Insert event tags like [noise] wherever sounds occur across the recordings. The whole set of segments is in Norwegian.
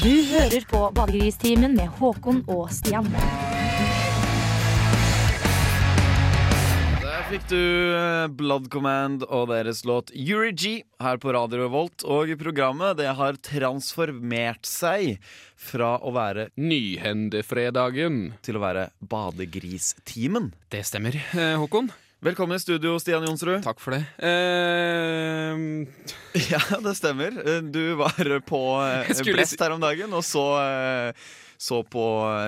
Du hører på Badegristimen med Håkon og Stian. Der fikk du eh, Blood Command og deres låt Yuri G her på Radio Revolt. Og programmet det har transformert seg fra å være Nyhendefredagen. til å være Badegristimen. Det stemmer, eh, Håkon. Velkommen i studio, Stian Jonsrud. Takk for det. Uh, [laughs] Ja, det stemmer. Eh, Du var på eh, Blest her om dagen og så, så på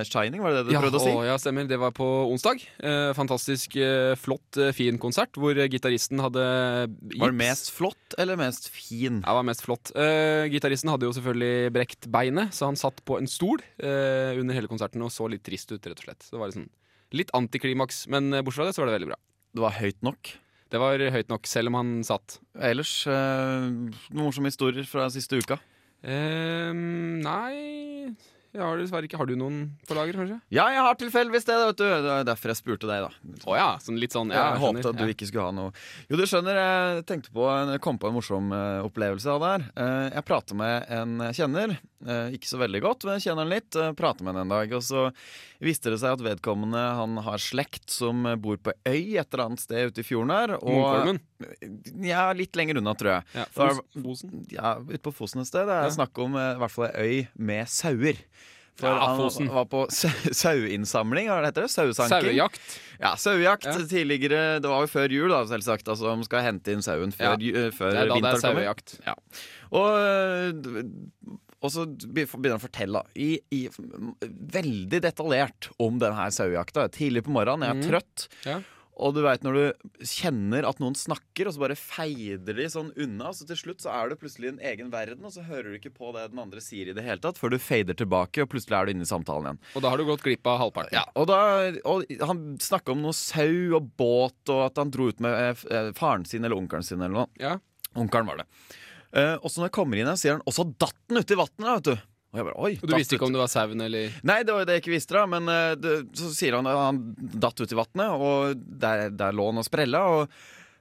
Shining, var det det du ja, prøvde å si? å, ja, stemmer. Det var på onsdag. Eh, fantastisk eh, flott, fin konsert hvor gitaristen hadde gips. Var det mest flott eller mest fin? Ja, det var mest flott. Eh, gitaristen hadde jo selvfølgelig brekt beinet, så han satt på en stol eh, under hele konserten og så litt trist ut, rett og slett. Så det var liksom litt antiklimaks, men bortsett fra det så var det veldig bra. Det var høyt nok. Det var høyt nok, selv om han satt. Ellers eh, noen morsomme historier fra siste uka? Eh, nei jeg har dessverre ikke. Har du noen på lager, kanskje? Ja, jeg har tilfeldigvis det, vet du. Det er derfor jeg spurte deg, da. Å ja, sånn litt sånn ja, jeg håpet at du Ja. ikke skulle ha noe Jo, du skjønner, jeg tenkte på en, kom på en morsom uh, opplevelse av det her. Uh, jeg prater med en kjenner. Uh, ikke så veldig godt, men jeg kjenner han litt. Prater med han en dag. Og så viste det seg at vedkommende han har slekt som bor på øy et eller annet sted ute i fjorden her. Og, ja, litt lenger unna, tror jeg. Ja, For- Fos, Fosen? Ja, Ute på Fosen et sted. Det er Ja. snakk om eh, i hvert fall ei øy med sauer. For Ja, han Fosen. var på sau- saueinnsamling, hva heter det? Sauesanking? Sauejakt? Ja, sauejakt Ja. tidligere. Det var jo før jul, da, selvsagt. Altså, man skal hente inn sauen før, Ja. ju- eh, før Det er da det er vinteren sauejakt. Ja. Og, d- og så begynner han å fortelle i, i, veldig detaljert om denne sauejakta. Tidlig på morgenen, jeg er mm. trøtt. Ja. Og du veit når du kjenner at noen snakker, og så bare feider de sånn unna. Så til slutt så er du plutselig i en egen verden, og så hører du ikke på det den andre sier i det hele tatt, før du fader tilbake, og plutselig er du inne i samtalen igjen. Og da har du gått glipp av halvparten. Ja, og, da, og Han snakka om noe sau og båt, og at han dro ut med eh, eh, faren sin eller onkelen sin. eller noe Ja. Onkelen var det. Eh, og så når jeg kommer inn her, sier han 'og så datt den uti vannet. vet du. Og jeg bare, oi, Og du visste ikke ut. om det var sauen eller Nei, det var jo det jeg ikke visste, da. Men uh, det, så sier han at han datt ut i vannet, og der, der lå han og sprella. Og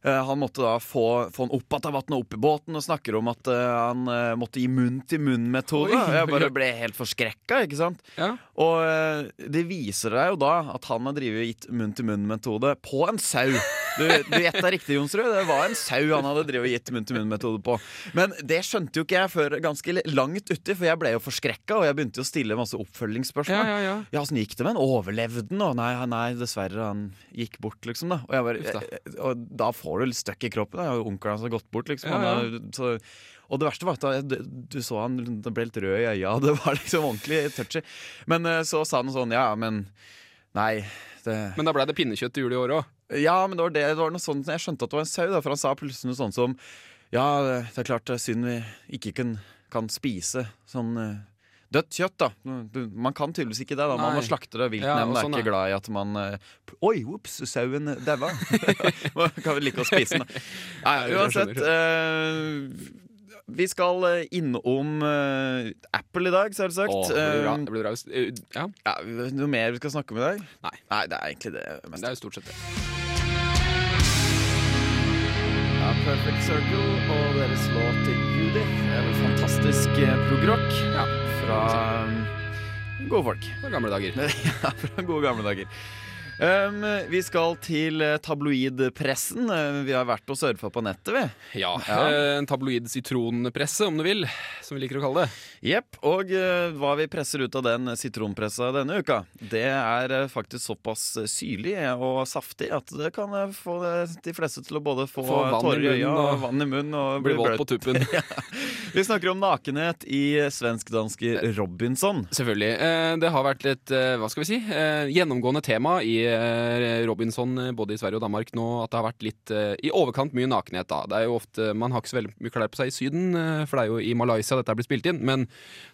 uh, han måtte da få, få han opp av vannet opp i båten, og snakker om at uh, han måtte gi munn-til-munn-metode. Jeg bare [laughs] ble helt forskrekka, ikke sant. Ja. Og det viser deg jo da at han har drevet gitt munn-til-munn-metode på en sau. Du, du gjetta riktig, Jonsrud. Det var en sau han hadde drevet gitt munn-til-munn-metode på. Men det skjønte jo ikke jeg før ganske langt uti, for jeg ble jo forskrekka, og jeg begynte jo å stille masse oppfølgingsspørsmål. Ja, ja, ja. Ja, åssen gikk det med han? Overlevde han? Og nei, nei, dessverre, han gikk bort, liksom. da Og, bare, jeg, da. eh, og da får du litt støkk i kroppen. Da. Onkelen hans har gått bort, liksom. Ja, ja. Så, og det verste var at du, du så han det ble litt rød i øya. Det var liksom ordentlig touchy. Men eh, så sa han sånn, ja, men Nei, det Men da ble det pinnekjøtt til jul i år òg. Ja, men det var, det, det var noe sånt Jeg skjønte at det var en sau, da, for han sa plutselig noe sånt som Ja, det er klart det er synd vi ikke kan, kan spise sånn eh, Dødt kjøtt, da. Man kan tydeligvis ikke det. da Man Nei. må slakte det. Ja, Viltnemnden og er sånn, ikke glad i at man eh, Oi, ops, sauen daua. [laughs] Kan vel like å spise den, da. Nei, uansett. eh, vi skal innom uh, Apple i dag, selvsagt. Det blir bra. Det blir bra. Ja, ja, noe mer vi skal snakke om i dag? Nei. Nei, det er egentlig det meste. det er jo stort sett det. Perfect Circle og deres låt 'Judith'. Det er vel fantastisk eh, progrock Ja. fra um, gode folk. Fra gamle dager. [laughs] ja, fra gode gamle dager. Um, vi skal til eh, tabloidpressen. Eh, Vi har vært og surfa på nettet, vi. Ja, Ja. eh, En tabloid sitronpresse, om du vil, som vi liker å kalle det. Jepp. Og uh, hva vi presser ut av den sitronpressa denne uka, det er faktisk såpass syrlig og saftig at det kan få de fleste til å både få, Få tårer i øya og vann i munnen og Blir bli våt på tuppen. [laughs] Vi snakker om nakenhet i svensk-danske Robinson. Selvfølgelig. Det har vært et hva skal vi si, gjennomgående tema i Robinson eh, både i Sverige og Danmark nå at det har vært litt eh, i overkant mye nakenhet. da. Det er jo ofte, Man har ikke så veldig mye klær på seg i Syden, eh, for det er jo i Malaysia dette blir spilt inn. Men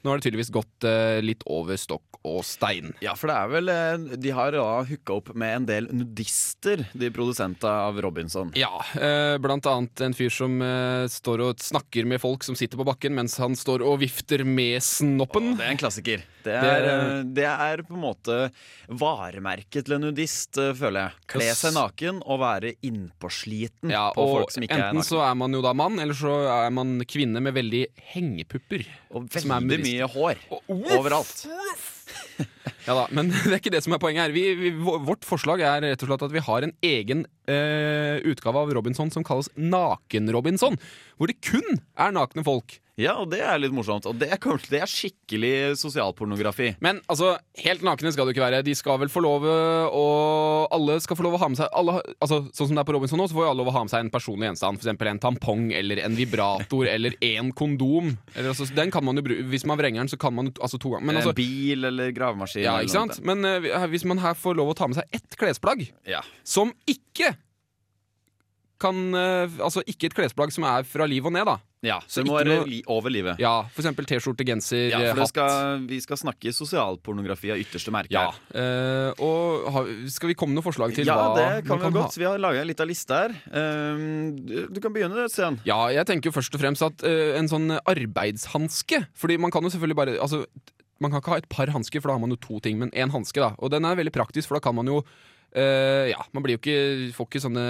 nå har det tydeligvis gått eh, litt over stokk og stein. Ja, for det er vel eh, De har da hooka opp med en del nudister, de produsentene av Robinson. Ja, eh, blant annet en fyr som eh, står og snakker med folk som sitter på bakken mens han står og vifter med snoppen. Det er en klassiker. Det Det er, eh, det er på en måte varemerket til en nudist. Trist, eh, føler jeg. Kle seg naken og være innpåsliten Ja, på folk som ikke er naken. enten så er man jo da mann, eller så er man kvinne med veldig hengepupper. Og veldig mye hår overalt. [laughs] Ja da, Men [laughs] det er ikke det som er poenget her. Vi, vi, vårt forslag er rett og slett at vi har en egen eh, utgave av Robinson som kalles Naken-Robinson. Hvor det kun er nakne folk. Ja, og det er litt morsomt. Og det er, kanskje- det er skikkelig sosialpornografi. Men altså, helt nakne skal du ikke være. De skal vel få lov å Alle skal få lov å ha med seg alle, altså, Sånn som det er på Robinson nå, så får jo alle lov å ha med seg en personlig gjenstand. F.eks. en tampong eller en vibrator [laughs] eller en kondom. Eller, altså, den kan man jo bruke Hvis man vrenger den, så kan man altså to ganger. Men en altså, bil eller gravemaskin. ja, ikke sant? Men uh, hvis man her får lov å ta med seg ett klesplagg. Ja. som ikke kan eh, Altså ikke et klesplagg som er fra liv og ned, da. ja, Så det må være noe- over livet. Ja, For eksempel T-skjorte, genser, Ja, eh, for hatt. skal, vi skal snakke sosialpornografi av ytterste merke. Ja, eh, og har, Skal vi komme med noen forslag til ja, hva det kan vi kan godt. Vi har laga en lita liste her. Um, du du kan begynne, Stian. Ja, jeg tenker jo først og fremst at uh, en sånn arbeidshanske Fordi man kan jo selvfølgelig bare Altså, man kan ikke ha et par hansker, for da har man jo to ting, men én hanske, da. Og den er veldig praktisk, for da kan man jo eh, ja, Man blir jo ikke, får ikke sånne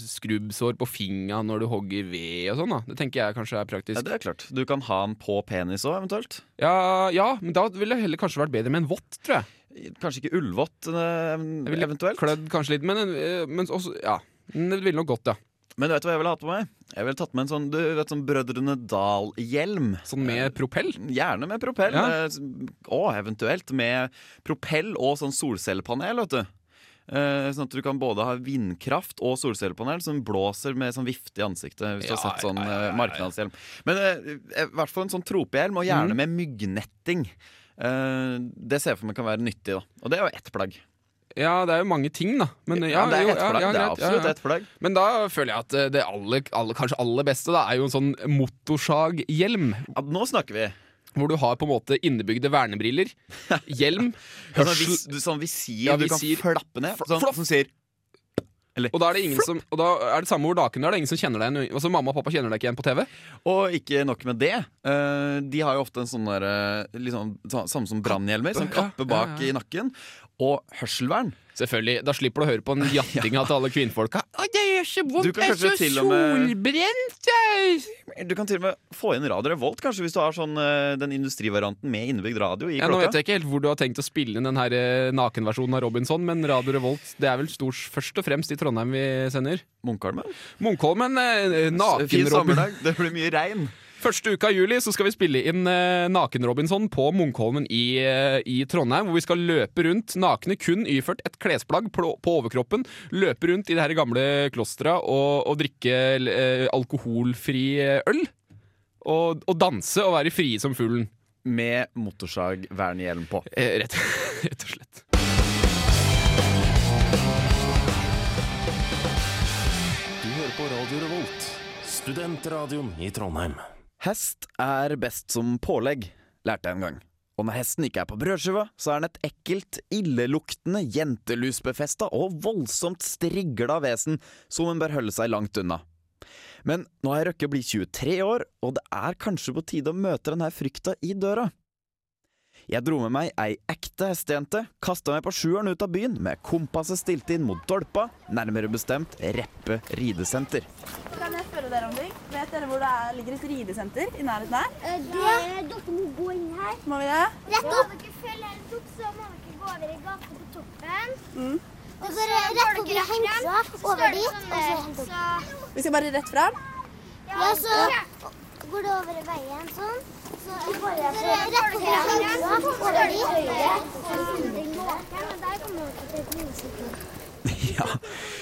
skrubbsår på fingra når du hogger ved og sånn. da Det tenker jeg kanskje er Ja, praktisk. det er klart. Du kan ha den på penis òg, eventuelt. Ja, ja, men da ville det heller kanskje vært bedre med en vått, tror jeg. Kanskje ikke ullvått, eh, eventuelt. Klødd kanskje litt, men, eh, men også Ja. Det ville nok gått, ja. Men vet du hva jeg ville hatt på meg? Jeg ville tatt med en sånn, du vet, sånn Brødrene Dal-hjelm. Sånn med propell. Gjerne med propell. Ja. Og eventuelt med propell og sånn solcellepanel, vet du. Eh, Sånn at du kan både ha vindkraft og solcellepanel som blåser med sånn vifte i ansiktet. Hvis du har sett sånn ja, ja, ja, eh, ja. marknadshjelm. Men eh, i hvert fall en sånn tropehjelm, og gjerne Mm. med myggnetting. Det ser jeg for meg kan være nyttig, da. Og det er jo ett plagg. Ja, det er jo mange ting, da. Men, ja, Ja, det er jo, ja, det er ja, absolutt ja. ett plagg. Men da føler jeg at det aller, aller, kanskje aller beste da er jo en sånn motorsaghjelm. Ja, nå snakker vi. Hvor du har på en måte innebygde vernebriller, hjelm, hørsel sånn, sånn visir Ja, du visir. kan flappe ned. Sånn, flopp. som sier Og da er det ingen som Og da er det samme hvor naken du er, det er ingen som kjenner deg igjen. Altså Mamma og pappa kjenner deg ikke igjen på TV. Og ikke nok med det. Uh, de har jo ofte en sånn der, liksom, Samme som brannhjelmer, sånn Ja, kappe bak ja, ja. i nakken. Og hørselvern. Selvfølgelig, Da slipper du å høre på den [laughs] jattinga til alle kvinnfolka. Å, det gjør så vondt, jeg er så med- solbrent! Du kan til og med få inn Radio Revolt, kanskje, hvis du har sånn, eh, den industrivarianten med innebygd radio i Ja, nå vet jeg ikke helt hvor du har tenkt å spille inn den her eh, nakenversjonen av Robinson, men Radio Revolt det er vel stort, først og fremst i Trondheim vi sender. Munkholmen. Munkholmen, eh, Fin naken-Robin. sommerdag. Det blir mye regn. Første uka av juli så skal vi spille inn eh, Naken-Robinson på Munkholmen i, eh, i Trondheim. Hvor vi skal løpe rundt nakne, kun iført et klesplagg på, på overkroppen. Løpe rundt i det her gamle klosteret og, og drikke eh, alkoholfri eh, øl. Og, og danse og være frie som fuglen. Med motorsagvernhjelm på. Eh, rett, [laughs] rett og slett. Du hører på Radio Revolt, studentradioen i Trondheim. Hest er best som pålegg, lærte jeg en gang. Og når hesten ikke er på brødskiva, så er den et ekkelt, illeluktende, jentelusbefesta og voldsomt strigla vesen som en bør holde seg langt unna. Men nå har jeg røkket å bli 23 år, og det er kanskje på tide å møte denne frykta i døra. Jeg dro med meg ei ekte hestejente, kasta meg på sjueren ut av byen med kompasset stilt inn mot Dolpa, nærmere bestemt Reppe ridesenter. Kan spørre dere om ting? Vet dere hvor det er, ligger et ridesenter i nærheten her? Eh, Det, dere må gå inn her. Må vi det? Rett opp. Når dere følger helt opp, så må dere gå over i gata på toppen. Mm. Og så rett i hengsa, over dit, og så hent opp. Vi skal bare rett fram. Ja, så går det over i veien sånn. Så går det rett opp i hengsa, over dit. Men der kommer dere til et minnesykkel. Ja,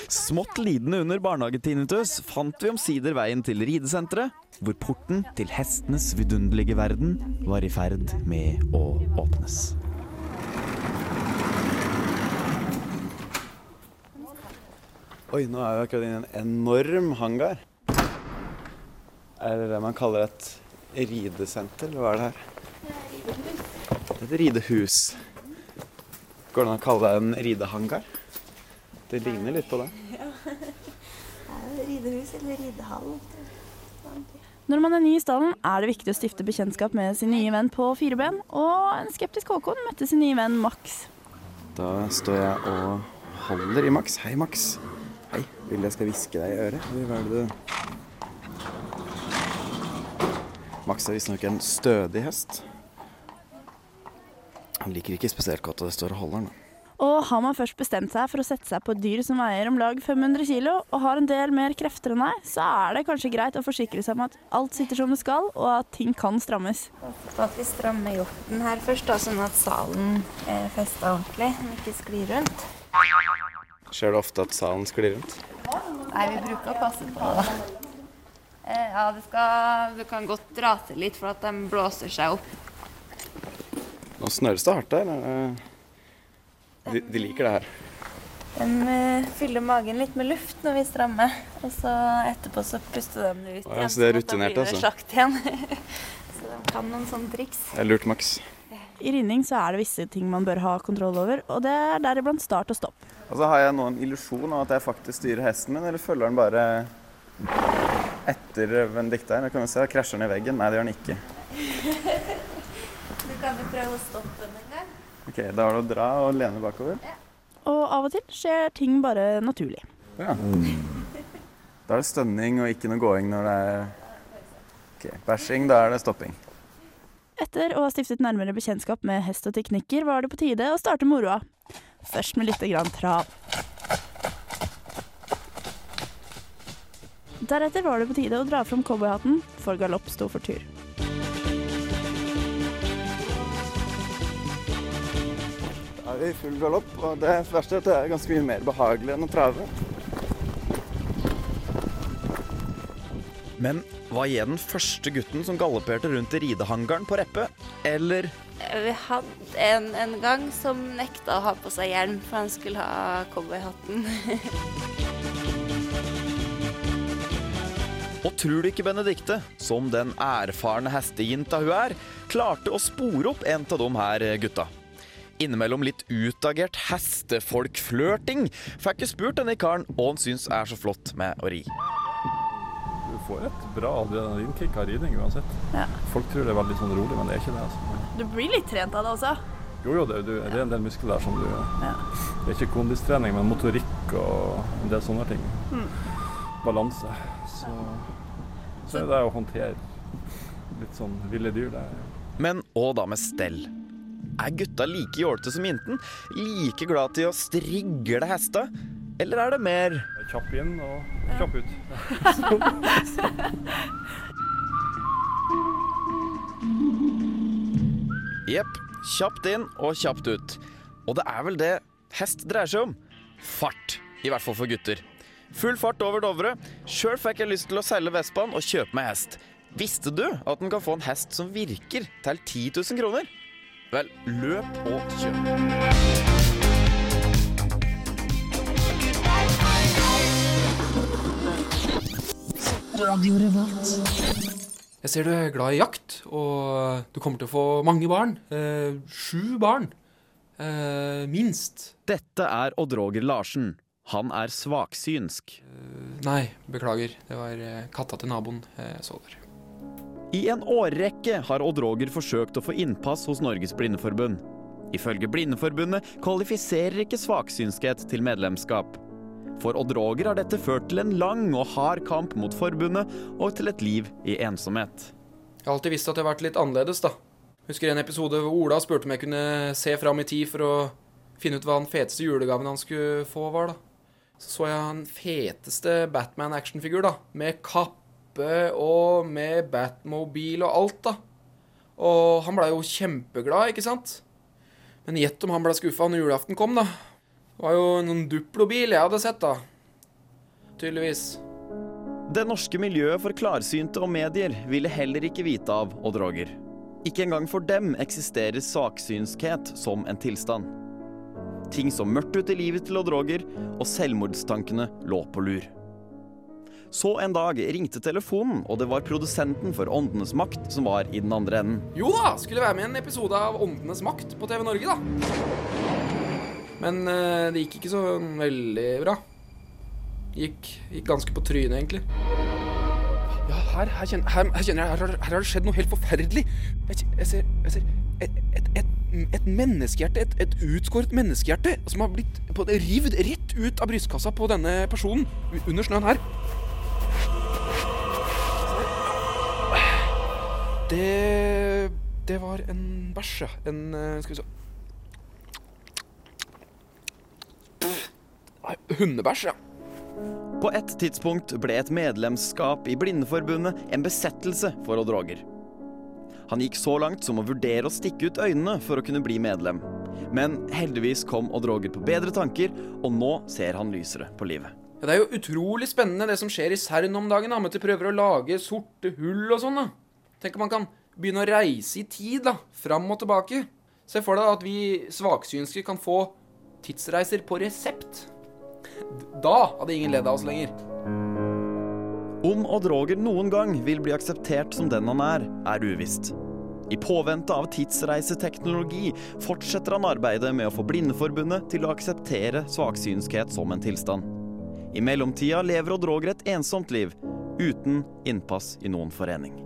Smått lidende under barnehagetinnitus fant vi omsider veien til ridesenteret, hvor porten til hestenes vidunderlige verden var i ferd med å åpnes. Oi, nå er vi akkurat inne i en enorm hangar. Er det det man kaller et ridesenter, eller hva er det her? Det er et ridehus. Går det an å kalle det en ridehangar? Det ligner litt på det. [laughs] Ridehus eller ridehall. Når man er ny i stallen, er det viktig å stifte bekjentskap med sin nye venn på fire ben, og en skeptisk Håkon møtte sin nye venn Max. Da står jeg og holder i Max. Hei, Max. Hei. Vil jeg skal hviske deg i øret? Hva er det du Max er visstnok en stødig hest. Han liker ikke spesielt godt at det står og holder den. Og har man først bestemt seg for å sette seg på et dyr som veier om lag 500 kg og har en del mer krefter enn deg, så er det kanskje greit å forsikre seg om at alt sitter som det skal, og at ting kan strammes. At vi strammer hjorten her først, da, sånn at salen er festa ordentlig, den ikke sklir rundt. Skjer det ofte at salen sklir rundt? Nei, vi bruker å passe på det. Eh, Ja, det, skal, det kan godt dra til litt for at de blåser seg opp. Nå snøres det hardt der. De, de liker det her. De eh, fyller magen litt med luft når vi strammer, og så etterpå så puster de det ut igjen. ja, så det er rutinert, altså. slakt igjen. [laughs] så de kan noen sånne triks. Det er lurt, Max. I ridning så er det visse ting man bør ha kontroll over, og det er deriblant start og stopp. Og så har jeg nå en illusjon av at jeg faktisk styrer hesten min, eller følger den bare etter Benedicte her? Kan vi se, Krasjer den i veggen? Nei, det gjør den ikke. [laughs] Du kan jo prøve å stoppe den. Ok, Da er det å dra og lene bakover. Og av og til skjer ting bare naturlig. Ja. Da er det stønning og ikke noe gåing når det er Ok, Bæsjing, da er det stopping. Etter å ha stiftet nærmere bekjentskap med hest og teknikker, var det på tide å starte moroa. Først med lite grann trav. Deretter var det på tide å dra fram cowboyhatten, for galopp sto for tur. Er vi i full galopp, og det verste er at det er ganske mye mer behagelig enn å trave. Men hva gir den første gutten som galopperte rundt i ridehangaren på Reppe? Eller Vi hadde en en gang som nekta å ha på seg hjelm, for han skulle ha cowboyhatten. [laughs] Og tror du ikke Benedikte, som den erfarne hestejenta hun er, klarte å spore opp en av de her gutta? Innimellom litt utagert hestefolkflørting fikk jeg spurt denne karen hva han syns er så flott med å ri. Du får et bra adrenalinkick av ridning uansett. Ja. Folk tror det er veldig sånn rolig, men det er ikke det. altså. Du blir litt trent av det også. Jo, jo, det, du, det er en del muskler der som du Ja. Det er ikke kondistrening, men motorikk og en del sånne ting. Mm. Balanse. Så, så er det å håndtere litt sånn ville dyr. Det er Men hva da med stell? Er gutta like jålete som jenten? Like glad til å strigle hester? Eller er det mer kjapp inn og kjapp ut. [laughs] Jepp. Kjapt inn og kjapt ut. Og det er vel det hest dreier seg om. Fart. I hvert fall for gutter. Full fart over Dovre. Sjøl fikk jeg lyst til å selge Vespaen og kjøpe meg hest. Visste du at en kan få en hest som virker, til 10 000 kroner? Vel, løp og kjøp. Jeg ser du er glad i jakt, og du kommer til å få mange barn. Eh, sju barn. Eh, minst. Dette er Odd Roger Larsen. Han er svaksynsk. Nei, beklager. Det var eh, katta til naboen jeg så der. I en årrekke har Odd Roger forsøkt å få innpass hos Norges Blindeforbund. Ifølge Blindeforbundet kvalifiserer ikke svaksynskhet til medlemskap. For Odd Roger har dette ført til en lang og hard kamp mot forbundet og til et liv i ensomhet. Jeg har alltid visst at jeg har vært litt annerledes, da. Husker en episode hvor Ola spurte om jeg kunne se fram i tid for å finne ut hva den feteste julegaven han skulle få, var, da. Så så jeg den feteste Batman-actionfigur, da. Med kappe og med Batmobil og alt, da. Og han blei jo kjempeglad, ikke sant? Men gjett om han ble skuffa når julaften kom, da. Det var jo noen Duplo-bil jeg hadde sett, da. Tydeligvis. Det norske miljøet for klarsynte og medier ville heller ikke vite av Odd Roger. Ikke engang for dem eksisterer saksynskhet som en tilstand. Ting så mørkt ut i livet til Odd Roger, og selvmordstankene lå på lur. Så en dag ringte telefonen, og det var produsenten for Åndenes makt som var i den andre enden. Jo da, skulle være med i en episode av Åndenes makt på TV Norge, da. Men eh, det gikk ikke så veldig bra. Gikk, gikk ganske på trynet, egentlig. Ja, her, her, kjenner, her, her kjenner jeg her, har- det skjedd noe helt forferdelig. Jeg, jeg ser, jeg ser et, et, et et menneskehjerte, et, et utskåret menneskehjerte, som har blitt rivd rett ut av brystkassa på denne personen under snøen her. Det Det var en bæsj, ja. En eh, Skal vi se Hundebæsj, ja. På et tidspunkt ble et medlemskap i Blindeforbundet en besettelse for Odd Roger. Han gikk så langt som å vurdere å stikke ut øynene for å kunne bli medlem. Men heldigvis kom Odd Roger på bedre tanker, og nå ser han lysere på livet. Ja, Det er jo utrolig spennende det som skjer i CERN om dagen. da, med at de prøver å lage sorte hull og sånn. da. Tenk om man kan begynne å reise i tid, da. Fram og tilbake. Se for deg at vi svaksynske kan få tidsreiser på resept. Da hadde ingen ledd av oss lenger. Om Odd Roger noen gang vil bli akseptert som den han er, er uvisst. I påvente av tidsreiseteknologi fortsetter han arbeidet med å få Blindeforbundet til å akseptere svaksynskhet som en tilstand. I mellomtida lever Odd Roger et ensomt liv, uten innpass i noen forening.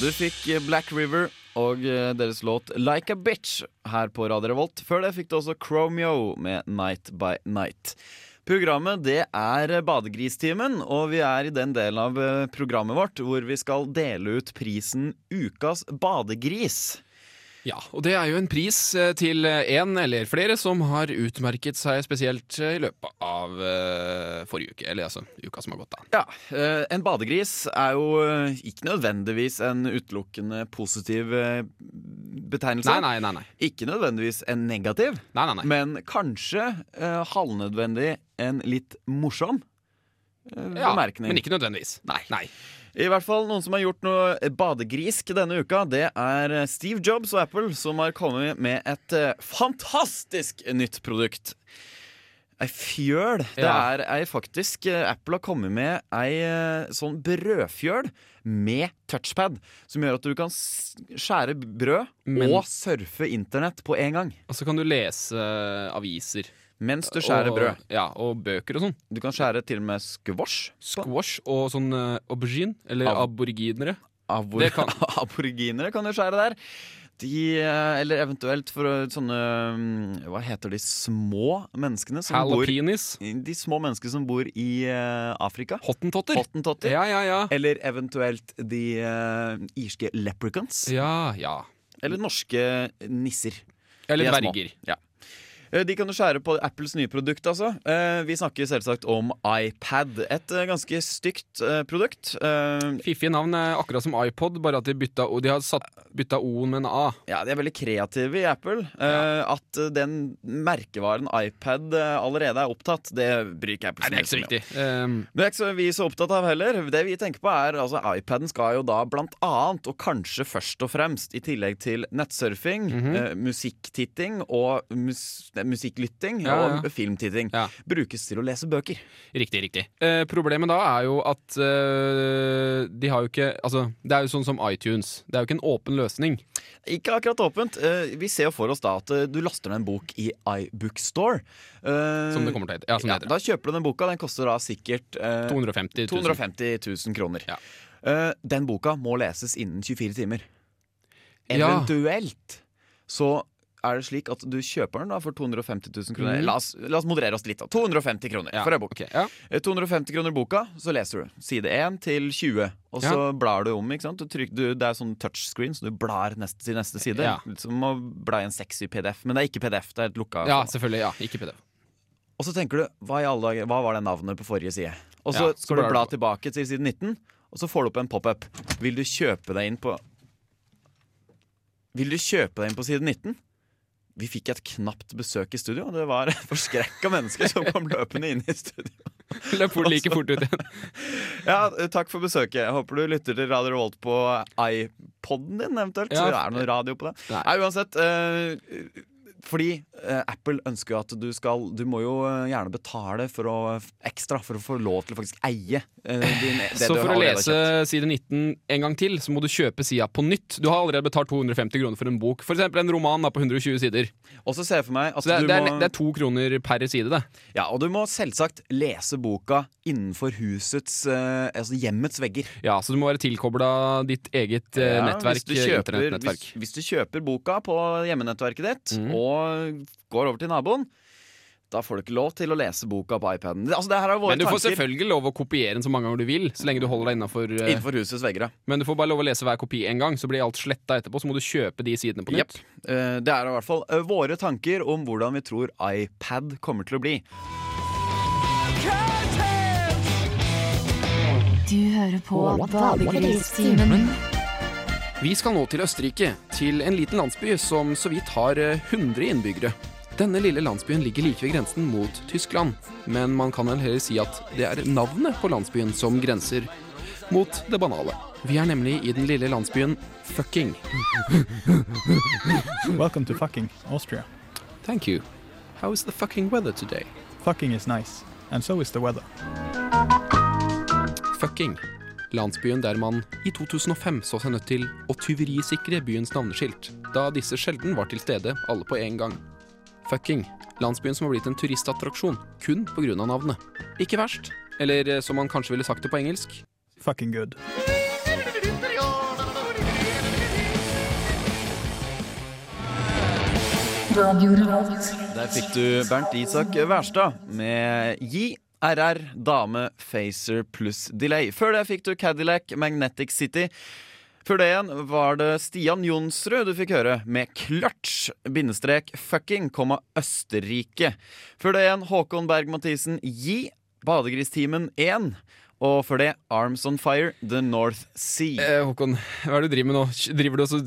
Du fikk Black River og eh, deres låt Like a Bitch her på Radio Revolt. Før det fikk du også Chromeo med Night by Night. Programmet det er Badegristimen, og vi er i den delen av eh, programmet vårt hvor vi skal dele ut prisen Ukas badegris. Ja, og det er jo en pris eh, til en eller flere som har utmerket seg spesielt eh, i løpet av eh, forrige uke. Eller altså uka som har gått, da. Ja, eh, En badegris er jo eh, ikke nødvendigvis en utelukkende positiv eh, betegnelse. Nei, nei, nei. nei. Ikke nødvendigvis en negativ, nei, nei, nei. men kanskje eh, halvnødvendig en litt morsom bemerkning Ja, bemerkning. men ikke nødvendigvis. Nei. Nei. I hvert fall noen som har gjort noe badegrisk denne uka, det er Steve Jobs og Apple som har kommet med et eh, fantastisk nytt produkt. Ei fjøl. Det er ei faktisk eh, Apple har kommet med ei eh, sånn brødfjøl med touchpad, som gjør at du kan skjære brød Men- og surfe internett på en gang. Og så kan du lese aviser. Mens du skjærer og, brød. Ja, og bøker og sånn. Du kan skjære til og med squash. Squash og sånn uh, aubergine. Eller Ab- aboriginere. Abor kan- [laughs] Aboriginere kan du skjære der. De, eh, eller eventuelt for sånne mm, Hva heter de små menneskene som bor De små menneskene som bor i uh, Afrika. Hottentotter. Hottentotter. Ja, ja, ja. Eller eventuelt de uh, irske leprechauns. Ja, ja. Eller norske nisser. Eller er dverger. Ja. Eh, De kan jo skjære på Apples nye produkt, altså. Eh, Vi snakker selvsagt om iPad. Et eh, ganske stygt produkt. Fiffige navn, er akkurat som iPod, bare at de bytta, de har satt, bytta O-en med en A. Ja, De er veldig kreative i Apple. Ja. At den merkevaren iPad allerede er opptatt, det bryr ikke Apple om det er ikke så viktig. Um, Det er ikke så vi så opptatt av heller. Det vi tenker på er altså iPaden skal jo da blant annet, og kanskje først og fremst, i tillegg til nettsurfing, mm -hmm. musikktitting og mus musikklytting Ja, ja. og filmtitting, brukes til å lese bøker. Riktig, riktig. Eh, problemet da er jo at eh, de har jo ikke Altså, det er jo sånn som iTunes. Det er jo ikke en åpen løsning. Ikke akkurat åpent. Eh, vi ser jo for oss da at eh, du laster ned en bok i iBookstore. Eh, Som det kommer til å hete. Ja, som det heter. da kjøper du den boka. Den koster da sikkert eh, 250 000. 250 000 kroner. Ja. Eh, den boka må leses innen 24 timer. Eventuelt så er det slik at du kjøper den da for 250 000 kroner. Mm. La, oss, la oss moderere oss litt. da 250 kroner Ja, for ei bok. Okay, ja. Eh, 250 kroner boka, så leser du side 1 til 20. Og så blar du om. ikke sant? Du trykker, du, det er sånn touchscreen, så du blar neste, til neste side. Ja. Litt Som å bla i en sexy PDF. Men det er ikke PDF. det er et lukka Ja, selvfølgelig. ja, Ikke PDF. og så tenker du, hva dager, hva var det navnet på forrige side? Og så Ja, skal du bla du tilbake til side 19, og så får du opp en pop-up. Vil du kjøpe deg inn på Vil du kjøpe deg inn på side 19? Vi fikk et knapt besøk i studio. Det var [laughs] forskrekka mennesker som kom løpende inn i studio. [laughs] Løp fort, like fort ut igjen. [laughs] Ja, Takk for besøket. Jeg håper du lytter til Radio Revolt på iPoden din, eventuelt. Ja. Så er det noe radio på det. Nei. Nei, uansett. eh, fordi eh, Apple ønsker jo at du skal Du må jo eh, gjerne betale for å, ekstra for å få lov til å faktisk eie eh, din, det Så du for å lese kjøpt. side 19 en gang til, så må du kjøpe sida på nytt. Du har allerede betalt 250 kroner for en bok. Eksempel en roman da, på 120 sider. Og så ser jeg for meg at Så det er, du det, er, det er to kroner per side, det. Ja, og du må selvsagt lese boka innenfor husets eh, Altså hjemmets vegger. Ja, Så du må være tilkobla ditt eget eh, Ja, nettverk. hvis du kjøper, Hvis, hvis du kjøper boka på hjemmenettverket ditt mm. og går over til naboen, da får du ikke lov til å lese boka på iPaden. Altså, det her er våre Men du får tanker selvfølgelig lov å kopiere den så mange ganger du vil. Så lenge du holder deg innenfor, uh, innenfor husets vegger. Men du får bare lov å lese hver kopi én gang, så blir alt sletta etterpå. Så må du kjøpe de sidene på nytt. Yep. Uh, Det er i hvert fall uh, våre tanker om hvordan vi tror iPad kommer til å bli. Du hører på Badegristimen. Vi skal nå til Østerrike, til en liten landsby som så vidt har eh, 100 innbyggere. Denne lille landsbyen ligger like ved grensen mot Tyskland, men man kan vel heller si at det er navnet på landsbyen som grenser mot det banale. Vi er nemlig i den lille landsbyen Fucking. Welcome to fucking Austria. Thank you. How is the fucking weather today? Fucking is nice, and so is the weather. Fucking. Landsbyen der man i 2005 så seg nødt til å tyverisikre byens navneskilt, da disse sjelden var til stede alle på en gang. Fucking. Landsbyen som har blitt en turistattraksjon, kun pga. navnet. Ikke verst. Eller eh, som man kanskje ville sagt det på engelsk. Fucking good. Der fikk du Bernt Isak Wærstad med Gi. RR, Dame, Facer pluss Delay. Før det fikk du Cadillac, Magnetic City. Før det igjen var det Stian Jonsrud du fikk høre med Clutch, bindestrek fucking, komma Østerrike. Før det igjen Håkon Berg-Mathisen, Gi, Badegristimen 1. Og før det Arms on Fire, The North Sea. Eh, Håkon, hva er det du driver med nå? Driver du også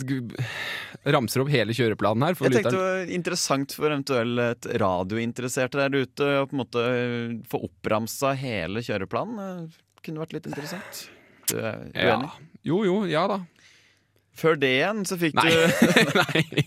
ramser opp hele kjøreplanen her? For Jeg tenkte det var interessant for eventuelt radiointeresserte der ute å på en måte få oppramsa hele kjøreplanen. Det kunne vært litt interessant. Du er Ja. Jo, jo, ja da. Før det igjen så fikk Nei. du [laughs] Nei.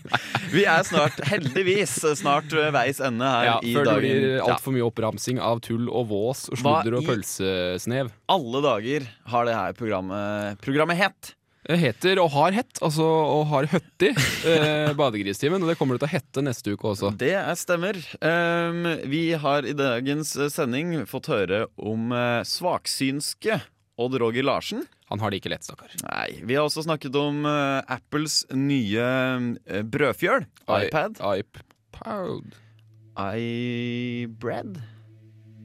Vi er snart, heldigvis, snart ved veis ende her Ja, i før det blir altfor mye oppramsing av tull og vås og sludder og pølsesnev. Alle dager har det her programmet, programmet hett. Det heter og har hett, altså og har høtti, [laughs] eh, Badegristimen. Og det kommer det til å hette neste uke også. Det er stemmer. Um, vi har i dagens eh, sending fått høre om uh, svaksynske Odd Roger Larsen. Han har det ikke lett, stakkar. Nei, Vi har også snakket om uh, Apples nye uh, brødfjøl. iPad. iPod. iBread.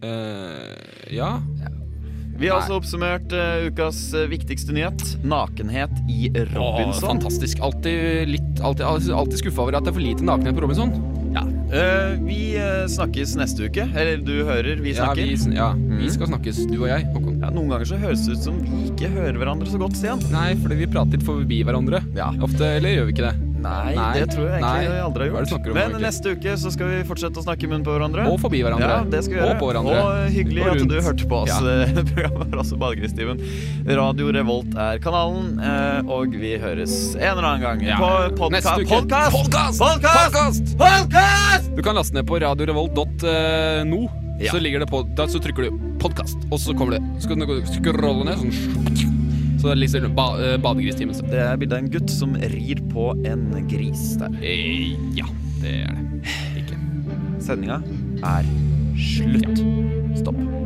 Uh, ja. Vi har Nei. også oppsummert uh, ukas viktigste nyhet. Nakenhet i Åh, Robinson. fantastisk. Alltid, litt, alltid, alltid, skuffa over at det er for lite nakenhet på Robinson. Ja. Uh, vi uh, snakkes neste uke. Eller du hører, vi Ja, snakker. vi, ja. ja, vi Mm. skal snakkes, du og jeg, Håkon. Ja, noen ganger så høres det ut som vi ikke hører hverandre så godt, Stian. Nei, fordi vi prater litt forbi hverandre. Ja. Ofte, eller gjør vi ikke det? Nei, Nei. det tror jeg egentlig Nei. aldri har gjort. om, Men neste uke så skal vi fortsette å snakke i munnen på hverandre. Og forbi hverandre. Ja, det skal vi gjøre. Og på hverandre. Og hyggelig Og at du hørte på oss. Ja. [laughs] Programmet var også Badegristimen. Radio Revolt er kanalen, eh, og vi høres en eller annen gang Ja. på podkast. Neste uke. podcast! Podcast! Podcast! Podcast! Podcast! Du kan laste ned på radiorevolt.no. Ja. Så ligger det på, da så trykker du 'podkast', og så kommer det. Så kan du skrolle ned sånn Så det er liksom ba, eh, badegristimen. Det er bilde av en gutt som rir på en gris der. E Ja, det er det. Ikke. Sendinga er slutt. Stopp.